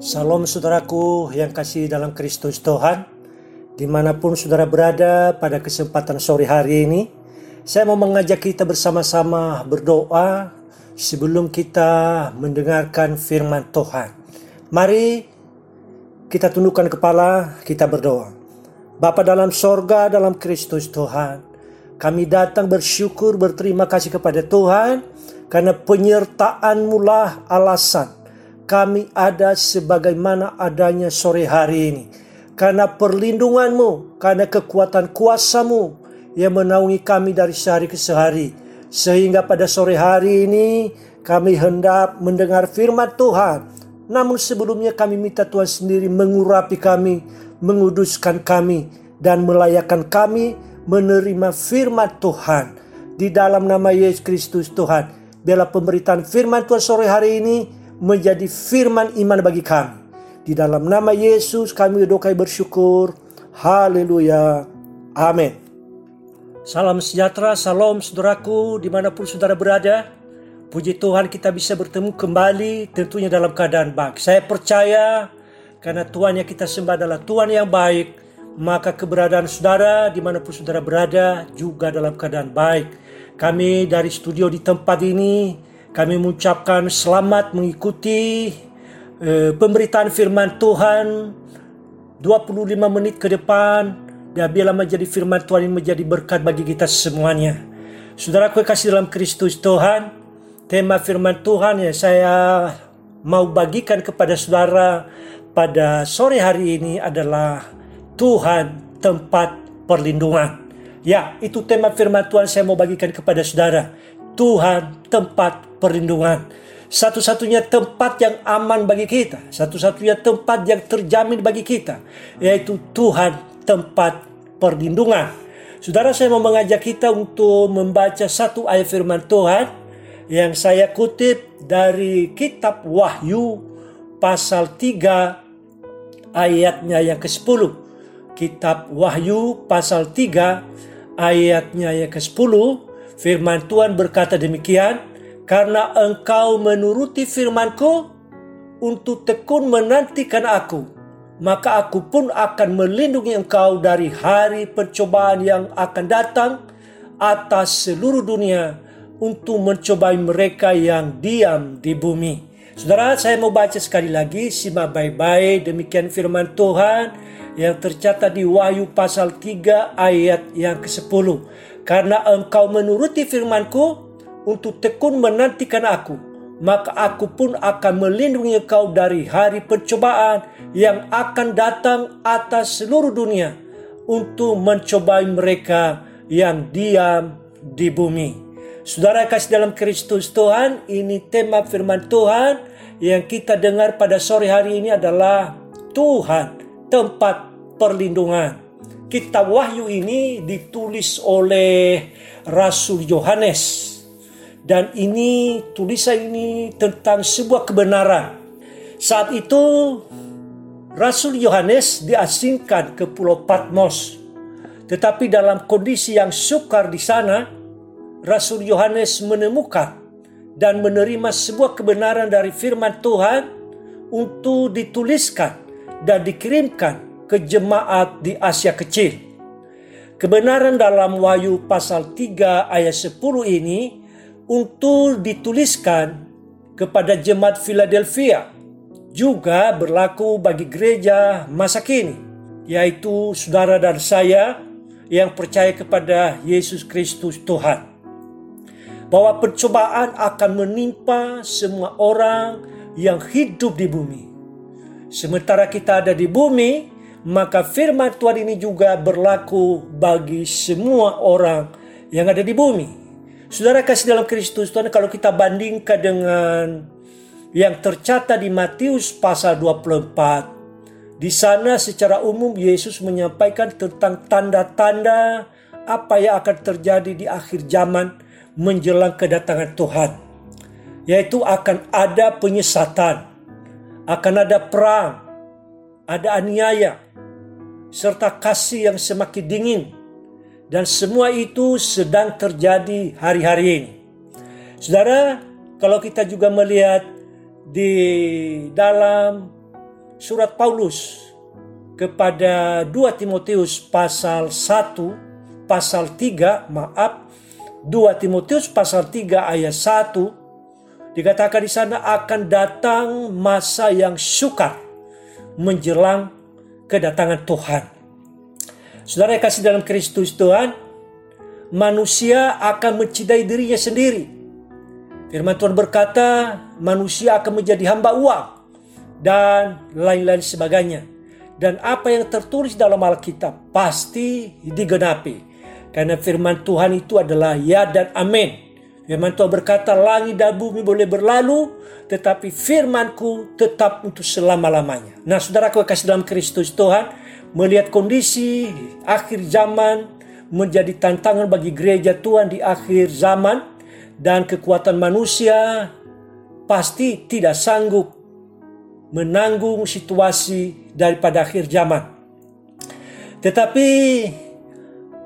Salam saudaraku yang kasih dalam Kristus Tuhan. Di mana pun saudara berada pada kesempatan sore hari ini Saya mau mengajak kita bersama-sama berdoa Sebelum kita mendengarkan firman Tuhan. Mari kita tundukkan kepala, kita berdoa. Bapa dalam sorga, dalam Kristus Tuhan Kami datang bersyukur, berterima kasih kepada Tuhan Karena penyertaan lah alasan kami ada sebagaimana adanya sore hari ini. Karena perlindunganmu, karena kekuatan kuasamu yang menaungi kami dari sehari ke sehari. Sehingga pada sore hari ini kami hendak mendengar firman Tuhan. Namun sebelumnya kami minta Tuhan sendiri mengurapi kami, menguduskan kami, dan melayakkan kami menerima firman Tuhan. Di dalam nama Yesus Kristus Tuhan. Biarlah pemberitaan firman Tuhan sore hari ini menjadi firman iman bagi kami. Di dalam nama Yesus kami dokai bersyukur. Haleluya. Amin. Salam sejahtera, salam saudaraku di mana pun saudara berada. Puji Tuhan kita bisa bertemu kembali tentunya dalam keadaan baik. Saya percaya karena Tuhan yang kita sembah adalah Tuhan yang baik. Maka keberadaan saudara di mana pun saudara berada juga dalam keadaan baik. Kami dari studio di tempat ini kami mengucapkan selamat mengikuti eh, pemberitaan firman Tuhan 25 menit ke depan dan biarlah menjadi firman Tuhan ini menjadi berkat bagi kita semuanya. Saudara kasih dalam Kristus Tuhan, tema firman Tuhan yang saya mau bagikan kepada saudara pada sore hari ini adalah Tuhan tempat perlindungan. Ya, itu tema firman Tuhan saya mau bagikan kepada saudara. Tuhan tempat perlindungan. Satu-satunya tempat yang aman bagi kita, satu-satunya tempat yang terjamin bagi kita, yaitu Tuhan tempat perlindungan. Saudara saya mau mengajak kita untuk membaca satu ayat firman Tuhan yang saya kutip dari kitab Wahyu pasal 3 ayatnya yang ke-10. Kitab Wahyu pasal 3 ayatnya yang ke-10 firman Tuhan berkata demikian, karena engkau menuruti firmanku untuk tekun menantikan aku, maka aku pun akan melindungi engkau dari hari percobaan yang akan datang atas seluruh dunia untuk mencobai mereka yang diam di bumi. Saudara, saya mau baca sekali lagi, simak baik-baik demikian firman Tuhan yang tercatat di Wahyu pasal 3 ayat yang ke-10. Karena engkau menuruti firmanku, untuk tekun menantikan aku, maka aku pun akan melindungi kau dari hari percobaan yang akan datang atas seluruh dunia untuk mencobai mereka yang diam di bumi. Saudara kasih dalam Kristus Tuhan, ini tema firman Tuhan yang kita dengar pada sore hari ini adalah Tuhan tempat perlindungan. Kitab Wahyu ini ditulis oleh Rasul Yohanes dan ini tulisan ini tentang sebuah kebenaran. Saat itu Rasul Yohanes diasingkan ke Pulau Patmos. Tetapi dalam kondisi yang sukar di sana, Rasul Yohanes menemukan dan menerima sebuah kebenaran dari firman Tuhan untuk dituliskan dan dikirimkan ke jemaat di Asia Kecil. Kebenaran dalam Wahyu pasal 3 ayat 10 ini untuk dituliskan kepada jemaat Philadelphia juga berlaku bagi gereja masa kini yaitu saudara dan saya yang percaya kepada Yesus Kristus Tuhan bahwa percobaan akan menimpa semua orang yang hidup di bumi sementara kita ada di bumi maka firman Tuhan ini juga berlaku bagi semua orang yang ada di bumi Saudara kasih dalam Kristus Tuhan kalau kita bandingkan dengan yang tercatat di Matius pasal 24. Di sana secara umum Yesus menyampaikan tentang tanda-tanda apa yang akan terjadi di akhir zaman menjelang kedatangan Tuhan. Yaitu akan ada penyesatan, akan ada perang, ada aniaya, serta kasih yang semakin dingin dan semua itu sedang terjadi hari-hari ini. Saudara, kalau kita juga melihat di dalam surat Paulus kepada 2 Timotius pasal 1 pasal 3 maaf 2 Timotius pasal 3 ayat 1 dikatakan di sana akan datang masa yang sukar menjelang kedatangan Tuhan. Saudara yang kasih dalam Kristus Tuhan, manusia akan mencintai dirinya sendiri. Firman Tuhan berkata, manusia akan menjadi hamba uang dan lain-lain sebagainya. Dan apa yang tertulis dalam Alkitab pasti digenapi. Karena firman Tuhan itu adalah ya dan amin. Firman Tuhan berkata langit dan bumi boleh berlalu tetapi firmanku tetap untuk selama-lamanya. Nah saudara kasih dalam Kristus Tuhan melihat kondisi akhir zaman menjadi tantangan bagi gereja Tuhan di akhir zaman dan kekuatan manusia pasti tidak sanggup menanggung situasi daripada akhir zaman. Tetapi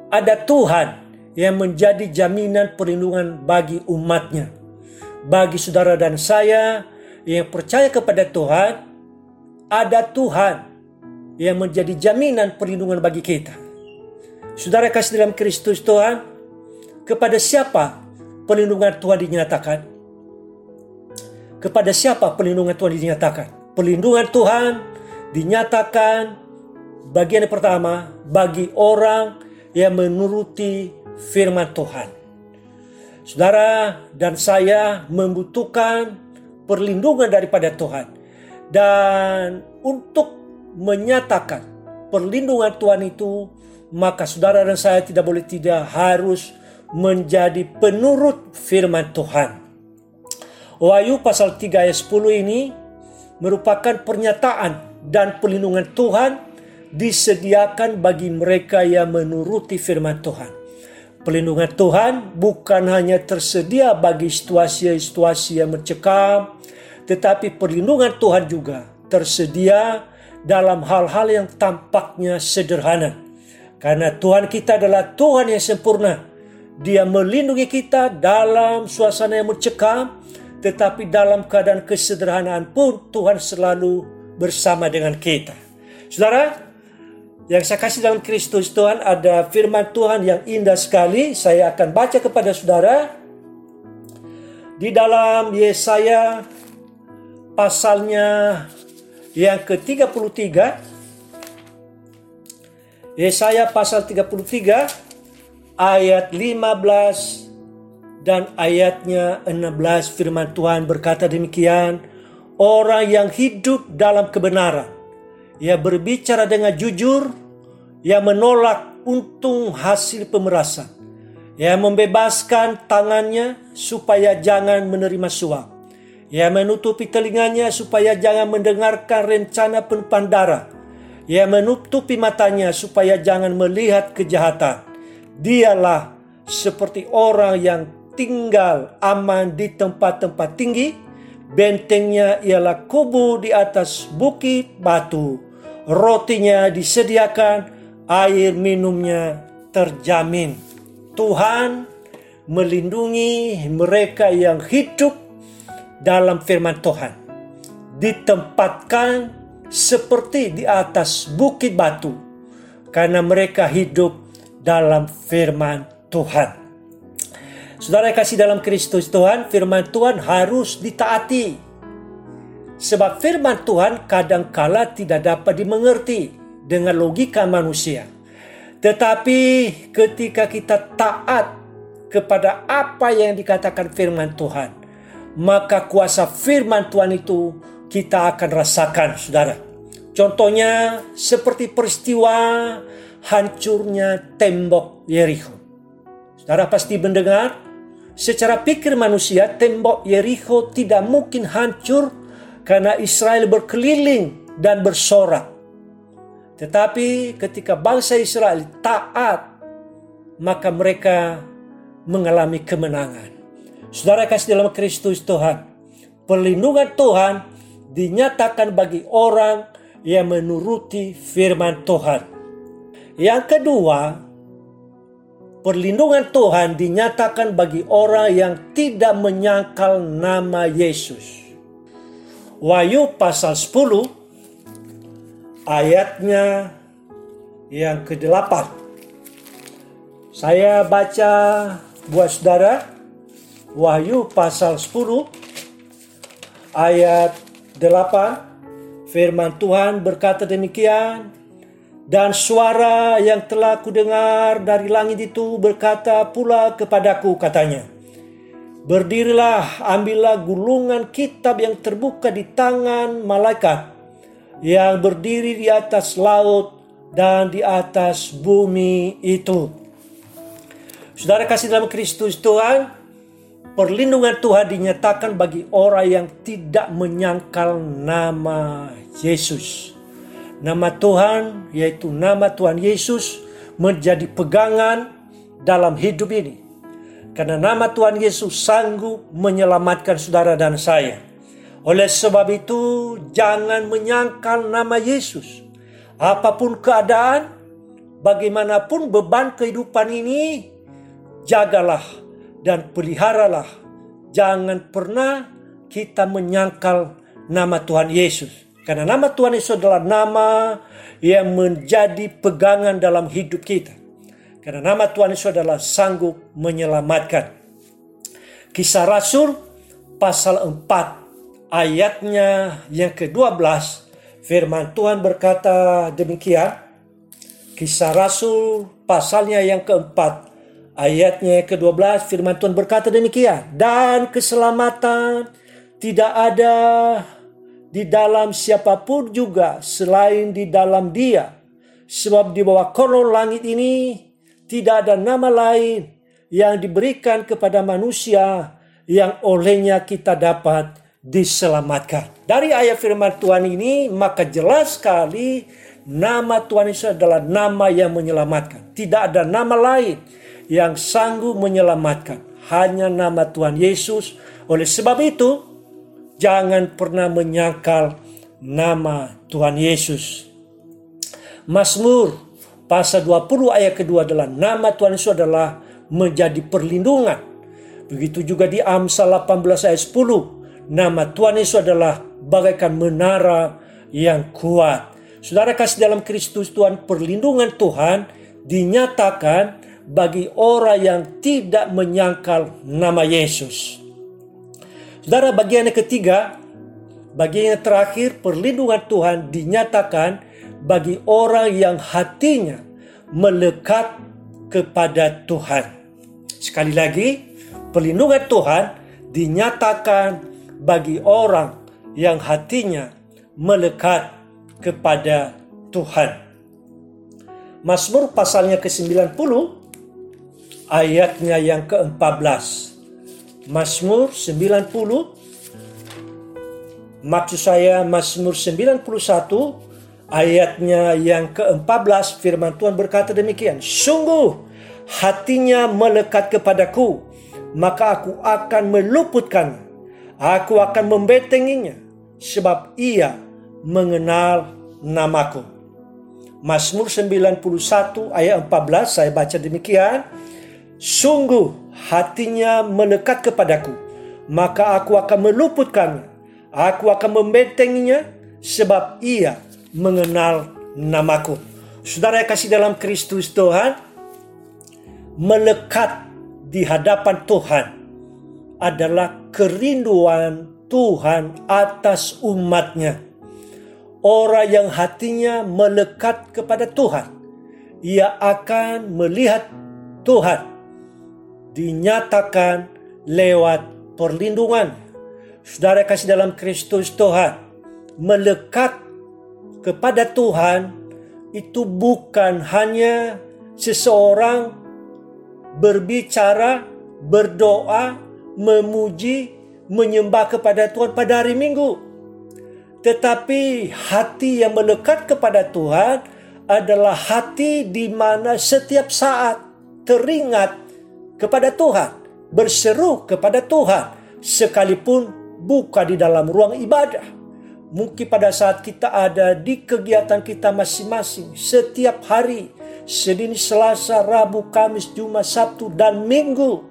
ada Tuhan yang menjadi jaminan perlindungan bagi umatnya. Bagi saudara dan saya yang percaya kepada Tuhan, ada Tuhan yang menjadi jaminan perlindungan bagi kita. Saudara kasih dalam Kristus Tuhan, kepada siapa perlindungan Tuhan dinyatakan? Kepada siapa perlindungan Tuhan dinyatakan? Perlindungan Tuhan dinyatakan bagian yang pertama bagi orang yang menuruti firman Tuhan. Saudara dan saya membutuhkan perlindungan daripada Tuhan. Dan untuk menyatakan perlindungan Tuhan itu, maka saudara dan saya tidak boleh tidak harus menjadi penurut firman Tuhan. Wahyu pasal 3 ayat 10 ini merupakan pernyataan dan perlindungan Tuhan disediakan bagi mereka yang menuruti firman Tuhan. Perlindungan Tuhan bukan hanya tersedia bagi situasi-situasi yang mencekam, tetapi perlindungan Tuhan juga tersedia dalam hal-hal yang tampaknya sederhana. Karena Tuhan kita adalah Tuhan yang sempurna. Dia melindungi kita dalam suasana yang mencekam, tetapi dalam keadaan kesederhanaan pun Tuhan selalu bersama dengan kita. Saudara, yang saya kasih dalam Kristus Tuhan ada firman Tuhan yang indah sekali. Saya akan baca kepada saudara di dalam Yesaya pasalnya yang ke-33 Yesaya pasal 33 ayat 15 dan ayatnya 16 firman Tuhan berkata demikian orang yang hidup dalam kebenaran ia berbicara dengan jujur. Ia menolak untung hasil pemerasan. Ia membebaskan tangannya supaya jangan menerima suap. Ia menutupi telinganya supaya jangan mendengarkan rencana penumpahan darah ia menutupi matanya supaya jangan melihat kejahatan. Dialah seperti orang yang tinggal aman di tempat-tempat tinggi. Bentengnya ialah kubu di atas bukit batu. Rotinya disediakan, air minumnya terjamin. Tuhan melindungi mereka yang hidup dalam firman Tuhan. Ditempatkan seperti di atas bukit batu karena mereka hidup dalam firman Tuhan. Saudara kasih dalam Kristus Tuhan, firman Tuhan harus ditaati. Sebab firman Tuhan kadangkala tidak dapat dimengerti dengan logika manusia. Tetapi ketika kita taat kepada apa yang dikatakan firman Tuhan, maka kuasa firman Tuhan itu kita akan rasakan, saudara. Contohnya seperti peristiwa hancurnya tembok Yeriko. Saudara pasti mendengar Secara pikir manusia, tembok Yeriko tidak mungkin hancur karena Israel berkeliling dan bersorak. Tetapi ketika bangsa Israel taat, maka mereka mengalami kemenangan. Saudara kasih dalam Kristus Tuhan, perlindungan Tuhan dinyatakan bagi orang yang menuruti firman Tuhan. Yang kedua, perlindungan Tuhan dinyatakan bagi orang yang tidak menyangkal nama Yesus. Wahyu pasal 10 ayatnya yang ke-8. Saya baca buat saudara Wahyu pasal 10 ayat 8 firman Tuhan berkata demikian dan suara yang telah kudengar dari langit itu berkata pula kepadaku katanya Berdirilah, ambillah gulungan kitab yang terbuka di tangan malaikat yang berdiri di atas laut dan di atas bumi itu. Saudara kasih dalam Kristus Tuhan, perlindungan Tuhan dinyatakan bagi orang yang tidak menyangkal nama Yesus. Nama Tuhan, yaitu nama Tuhan Yesus, menjadi pegangan dalam hidup ini karena nama Tuhan Yesus sanggup menyelamatkan saudara dan saya. Oleh sebab itu, jangan menyangkal nama Yesus. Apa pun keadaan, bagaimanapun beban kehidupan ini, jagalah dan peliharalah. Jangan pernah kita menyangkal nama Tuhan Yesus. Karena nama Tuhan Yesus adalah nama yang menjadi pegangan dalam hidup kita. Karena nama Tuhan Yesus adalah sanggup menyelamatkan. Kisah Rasul pasal 4 ayatnya yang ke-12 firman Tuhan berkata demikian. Kisah Rasul pasalnya yang keempat ayatnya yang ke-12 firman Tuhan berkata demikian. Dan keselamatan tidak ada di dalam siapa pun juga selain di dalam dia. Sebab di bawah kolong langit ini tidak ada nama lain yang diberikan kepada manusia yang olehnya kita dapat diselamatkan. Dari ayat firman Tuhan ini maka jelas sekali nama Tuhan Yesus adalah nama yang menyelamatkan. Tidak ada nama lain yang sanggup menyelamatkan. Hanya nama Tuhan Yesus. Oleh sebab itu jangan pernah menyangkal nama Tuhan Yesus. Mazmur pasal 20 ayat kedua adalah nama Tuhan Yesus adalah menjadi perlindungan. Begitu juga di Amsal 18 ayat 10. Nama Tuhan Yesus adalah bagaikan menara yang kuat. Saudara kasih dalam Kristus Tuhan perlindungan Tuhan dinyatakan bagi orang yang tidak menyangkal nama Yesus. Saudara bagian yang ketiga, bagian yang terakhir perlindungan Tuhan dinyatakan bagi orang yang hatinya melekat kepada Tuhan. Sekali lagi, perlindungan Tuhan dinyatakan bagi orang yang hatinya melekat kepada Tuhan. Mazmur pasalnya ke-90 ayatnya yang ke-14. Mazmur 90 maksud saya Mazmur 91 ayatnya yang ke-14 firman Tuhan berkata demikian. Sungguh hatinya melekat kepadaku, maka aku akan meluputkan, aku akan membentenginya, sebab ia mengenal namaku. Mazmur 91 ayat 14 saya baca demikian. Sungguh hatinya melekat kepadaku, maka aku akan meluputkannya, aku akan membentenginya, sebab ia mengenal namaku. Saudara yang kasih dalam Kristus Tuhan, melekat di hadapan Tuhan adalah kerinduan Tuhan atas umatnya. Orang yang hatinya melekat kepada Tuhan, ia akan melihat Tuhan dinyatakan lewat perlindungan. Saudara kasih dalam Kristus Tuhan, melekat kepada Tuhan itu bukan hanya seseorang berbicara, berdoa, memuji, menyembah kepada Tuhan pada hari Minggu. Tetapi hati yang melekat kepada Tuhan adalah hati di mana setiap saat teringat kepada Tuhan, berseru kepada Tuhan, sekalipun buka di dalam ruang ibadah Mungkin pada saat kita ada di kegiatan kita masing-masing setiap hari, Senin, Selasa, Rabu, Kamis, Jumat, Sabtu, dan Minggu.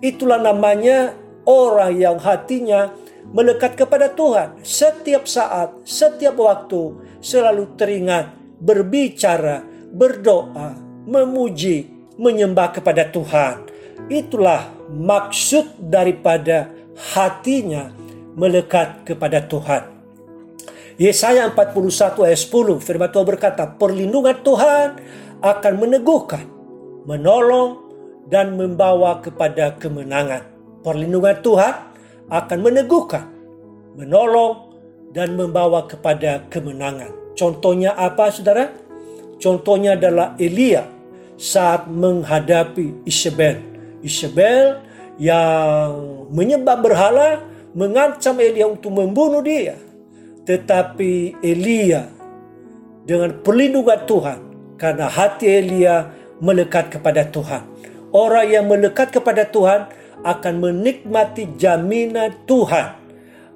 Itulah namanya orang yang hatinya melekat kepada Tuhan setiap saat, setiap waktu, selalu teringat berbicara, berdoa, memuji, menyembah kepada Tuhan. Itulah maksud daripada hatinya melekat kepada Tuhan. Yesaya 41 ayat 10 firman Tuhan berkata, perlindungan Tuhan akan meneguhkan, menolong, dan membawa kepada kemenangan. Perlindungan Tuhan akan meneguhkan, menolong, dan membawa kepada kemenangan. Contohnya apa saudara? Contohnya adalah Elia saat menghadapi Isabel. Isabel yang menyembah berhala mengancam Elia untuk membunuh dia. Tetapi Elia dengan perlindungan Tuhan karena hati Elia melekat kepada Tuhan. Orang yang melekat kepada Tuhan akan menikmati jaminan Tuhan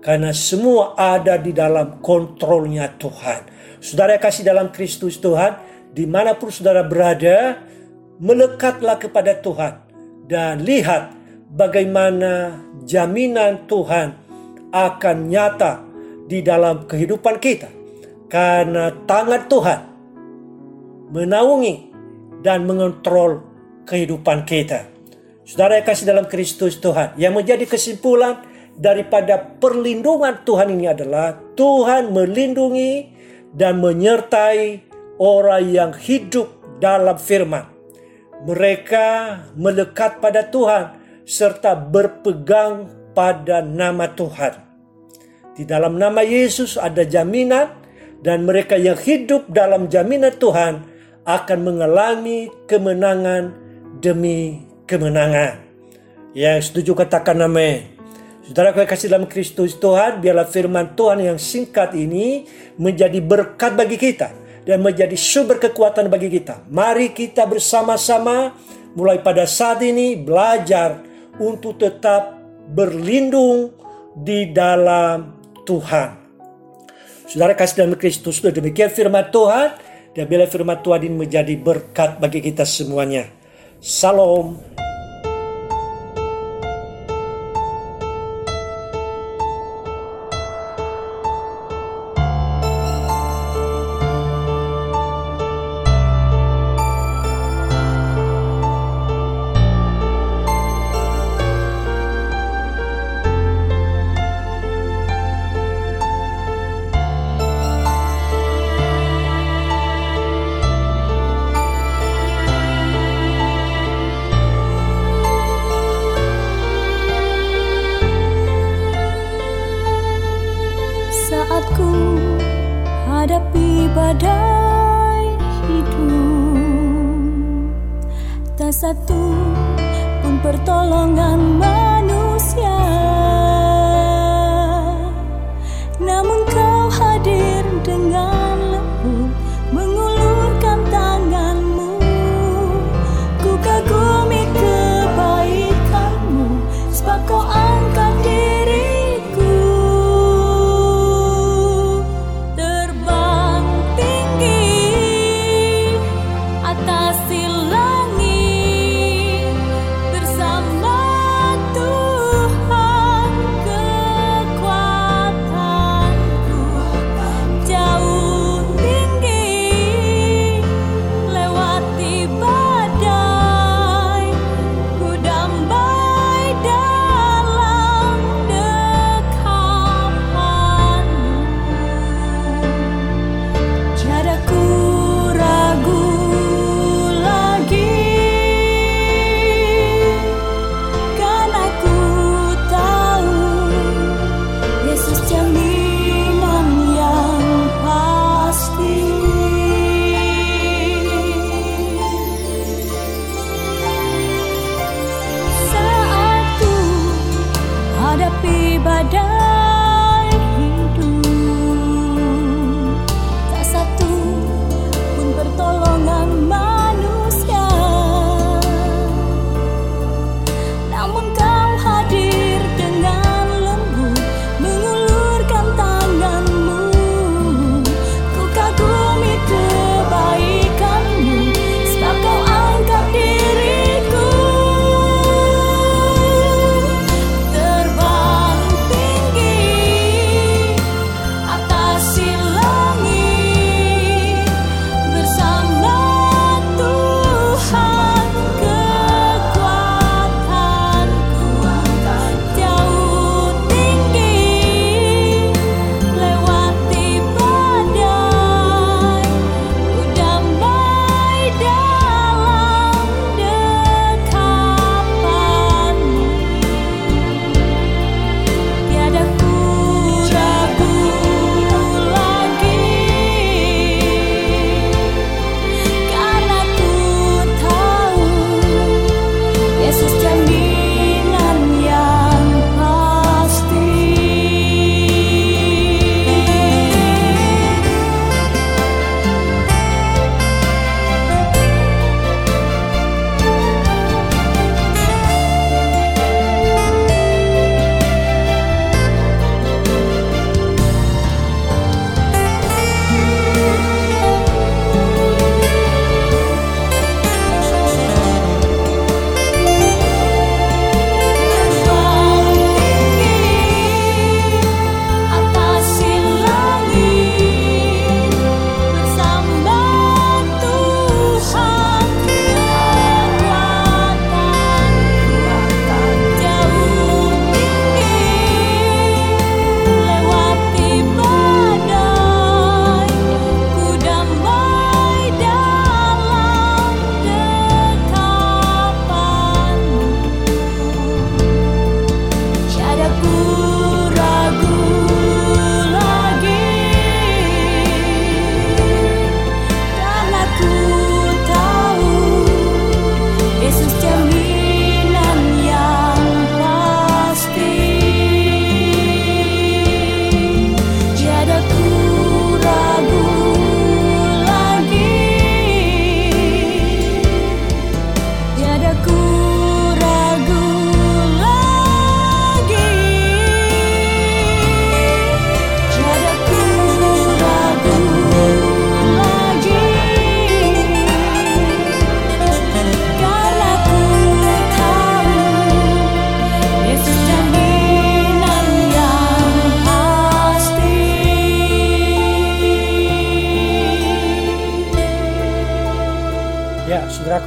karena semua ada di dalam kontrolnya Tuhan. Saudara kasih dalam Kristus Tuhan, di mana pun saudara berada, melekatlah kepada Tuhan dan lihat bagaimana jaminan Tuhan akan nyata di dalam kehidupan kita. Karena tangan Tuhan menaungi dan mengontrol kehidupan kita. Saudara yang kasih dalam Kristus Tuhan, yang menjadi kesimpulan daripada perlindungan Tuhan ini adalah Tuhan melindungi dan menyertai orang yang hidup dalam firman. Mereka melekat pada Tuhan serta berpegang pada nama Tuhan. Di dalam nama Yesus ada jaminan dan mereka yang hidup dalam jaminan Tuhan akan mengalami kemenangan demi kemenangan. Yang setuju katakan amin. Saudara kasih dalam Kristus Tuhan, biarlah firman Tuhan yang singkat ini menjadi berkat bagi kita dan menjadi sumber kekuatan bagi kita. Mari kita bersama-sama mulai pada saat ini belajar untuk tetap berlindung di dalam Tuhan. Saudara kasih dalam Kristus sudah demikian firman Tuhan dan bila firman Tuhan ini menjadi berkat bagi kita semuanya. Salam badai hidup. Tak satu pun pertolongan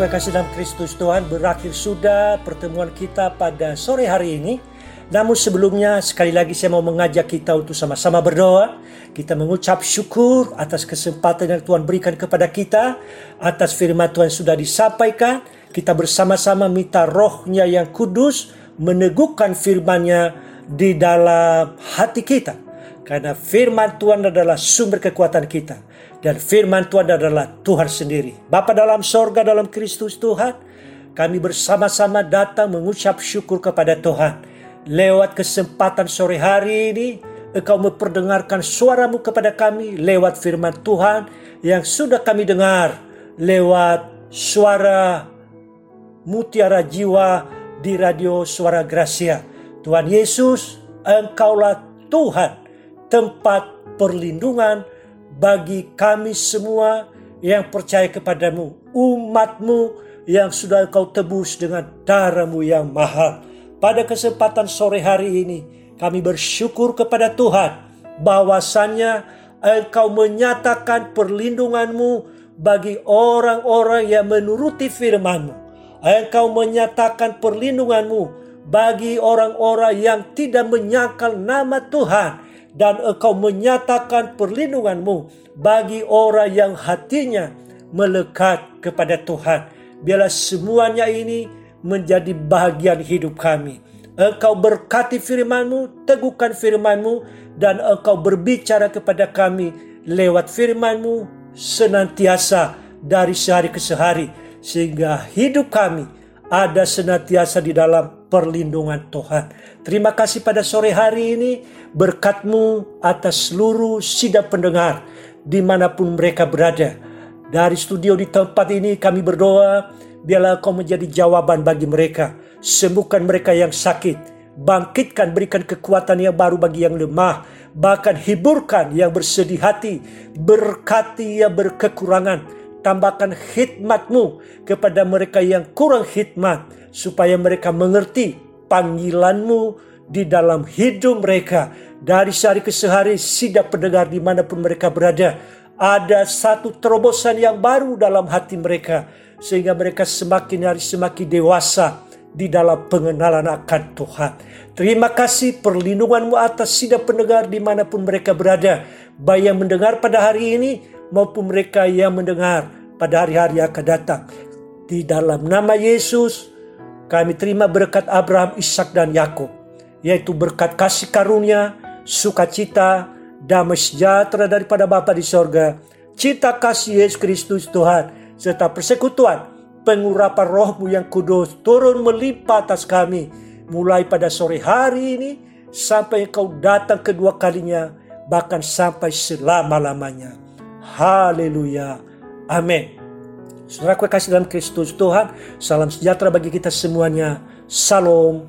kasih dalam Kristus Tuhan, berakhir sudah pertemuan kita pada sore hari ini. Namun sebelumnya sekali lagi saya mau mengajak kita untuk sama-sama berdoa. Kita mengucap syukur atas kesempatan yang Tuhan berikan kepada kita. Atas firman Tuhan sudah disampaikan. Kita bersama-sama minta rohnya yang kudus meneguhkan firmannya di dalam hati kita. Karena firman Tuhan adalah sumber kekuatan kita. Dan firman Tuhan adalah Tuhan sendiri. Bapa dalam sorga dalam Kristus Tuhan, kami bersama-sama datang mengucap syukur kepada Tuhan. Lewat kesempatan sore hari ini, Engkau memperdengarkan suaramu kepada kami lewat firman Tuhan yang sudah kami dengar lewat suara mutiara jiwa di radio suara Gracia. Tuhan Yesus, Engkaulah Tuhan, tempat perlindungan, bagi kami semua yang percaya kepadamu, umatmu yang sudah kau tebus dengan darahmu yang mahal. Pada kesempatan sore hari ini, kami bersyukur kepada Tuhan bahwasannya Engkau menyatakan perlindunganmu bagi orang-orang yang menuruti firmanmu. Engkau menyatakan perlindunganmu bagi orang-orang yang tidak menyangkal nama Tuhan dan engkau menyatakan perlindunganmu bagi orang yang hatinya melekat kepada Tuhan. Biarlah semuanya ini menjadi bagian hidup kami. Engkau berkati firmanmu, teguhkan firmanmu, dan engkau berbicara kepada kami lewat firmanmu senantiasa dari sehari ke sehari. Sehingga hidup kami ada senantiasa di dalam perlindungan Tuhan. Terima kasih pada sore hari ini berkatmu atas seluruh sidang pendengar di mana pun mereka berada. Dari studio di tempat ini kami berdoa biarlah kau menjadi jawaban bagi mereka. Sembuhkan mereka yang sakit. Bangkitkan berikan kekuatan yang baru bagi yang lemah. Bahkan hiburkan yang bersedih hati. Berkati yang berkekurangan tambahkan khidmatmu kepada mereka yang kurang khidmat supaya mereka mengerti panggilanmu di dalam hidup mereka dari sehari ke sehari sidak pendengar di mana pun mereka berada ada satu terobosan yang baru dalam hati mereka sehingga mereka semakin hari semakin dewasa di dalam pengenalan akan Tuhan. Terima kasih perlindunganmu atas sidak pendengar di mana pun mereka berada. Baik yang mendengar pada hari ini maupun mereka yang mendengar pada hari-hari yang akan datang. Di dalam nama Yesus, kami terima berkat Abraham, Ishak dan Yakub, yaitu berkat kasih karunia, sukacita, damai sejahtera daripada Bapa di sorga, cita kasih Yesus Kristus Tuhan, serta persekutuan, pengurapan rohmu yang kudus turun melimpah atas kami, mulai pada sore hari ini, sampai kau datang kedua kalinya, bahkan sampai selama-lamanya. Haleluya. Amin. Saudara kasih dalam Kristus Tuhan, salam sejahtera bagi kita semuanya. Salam.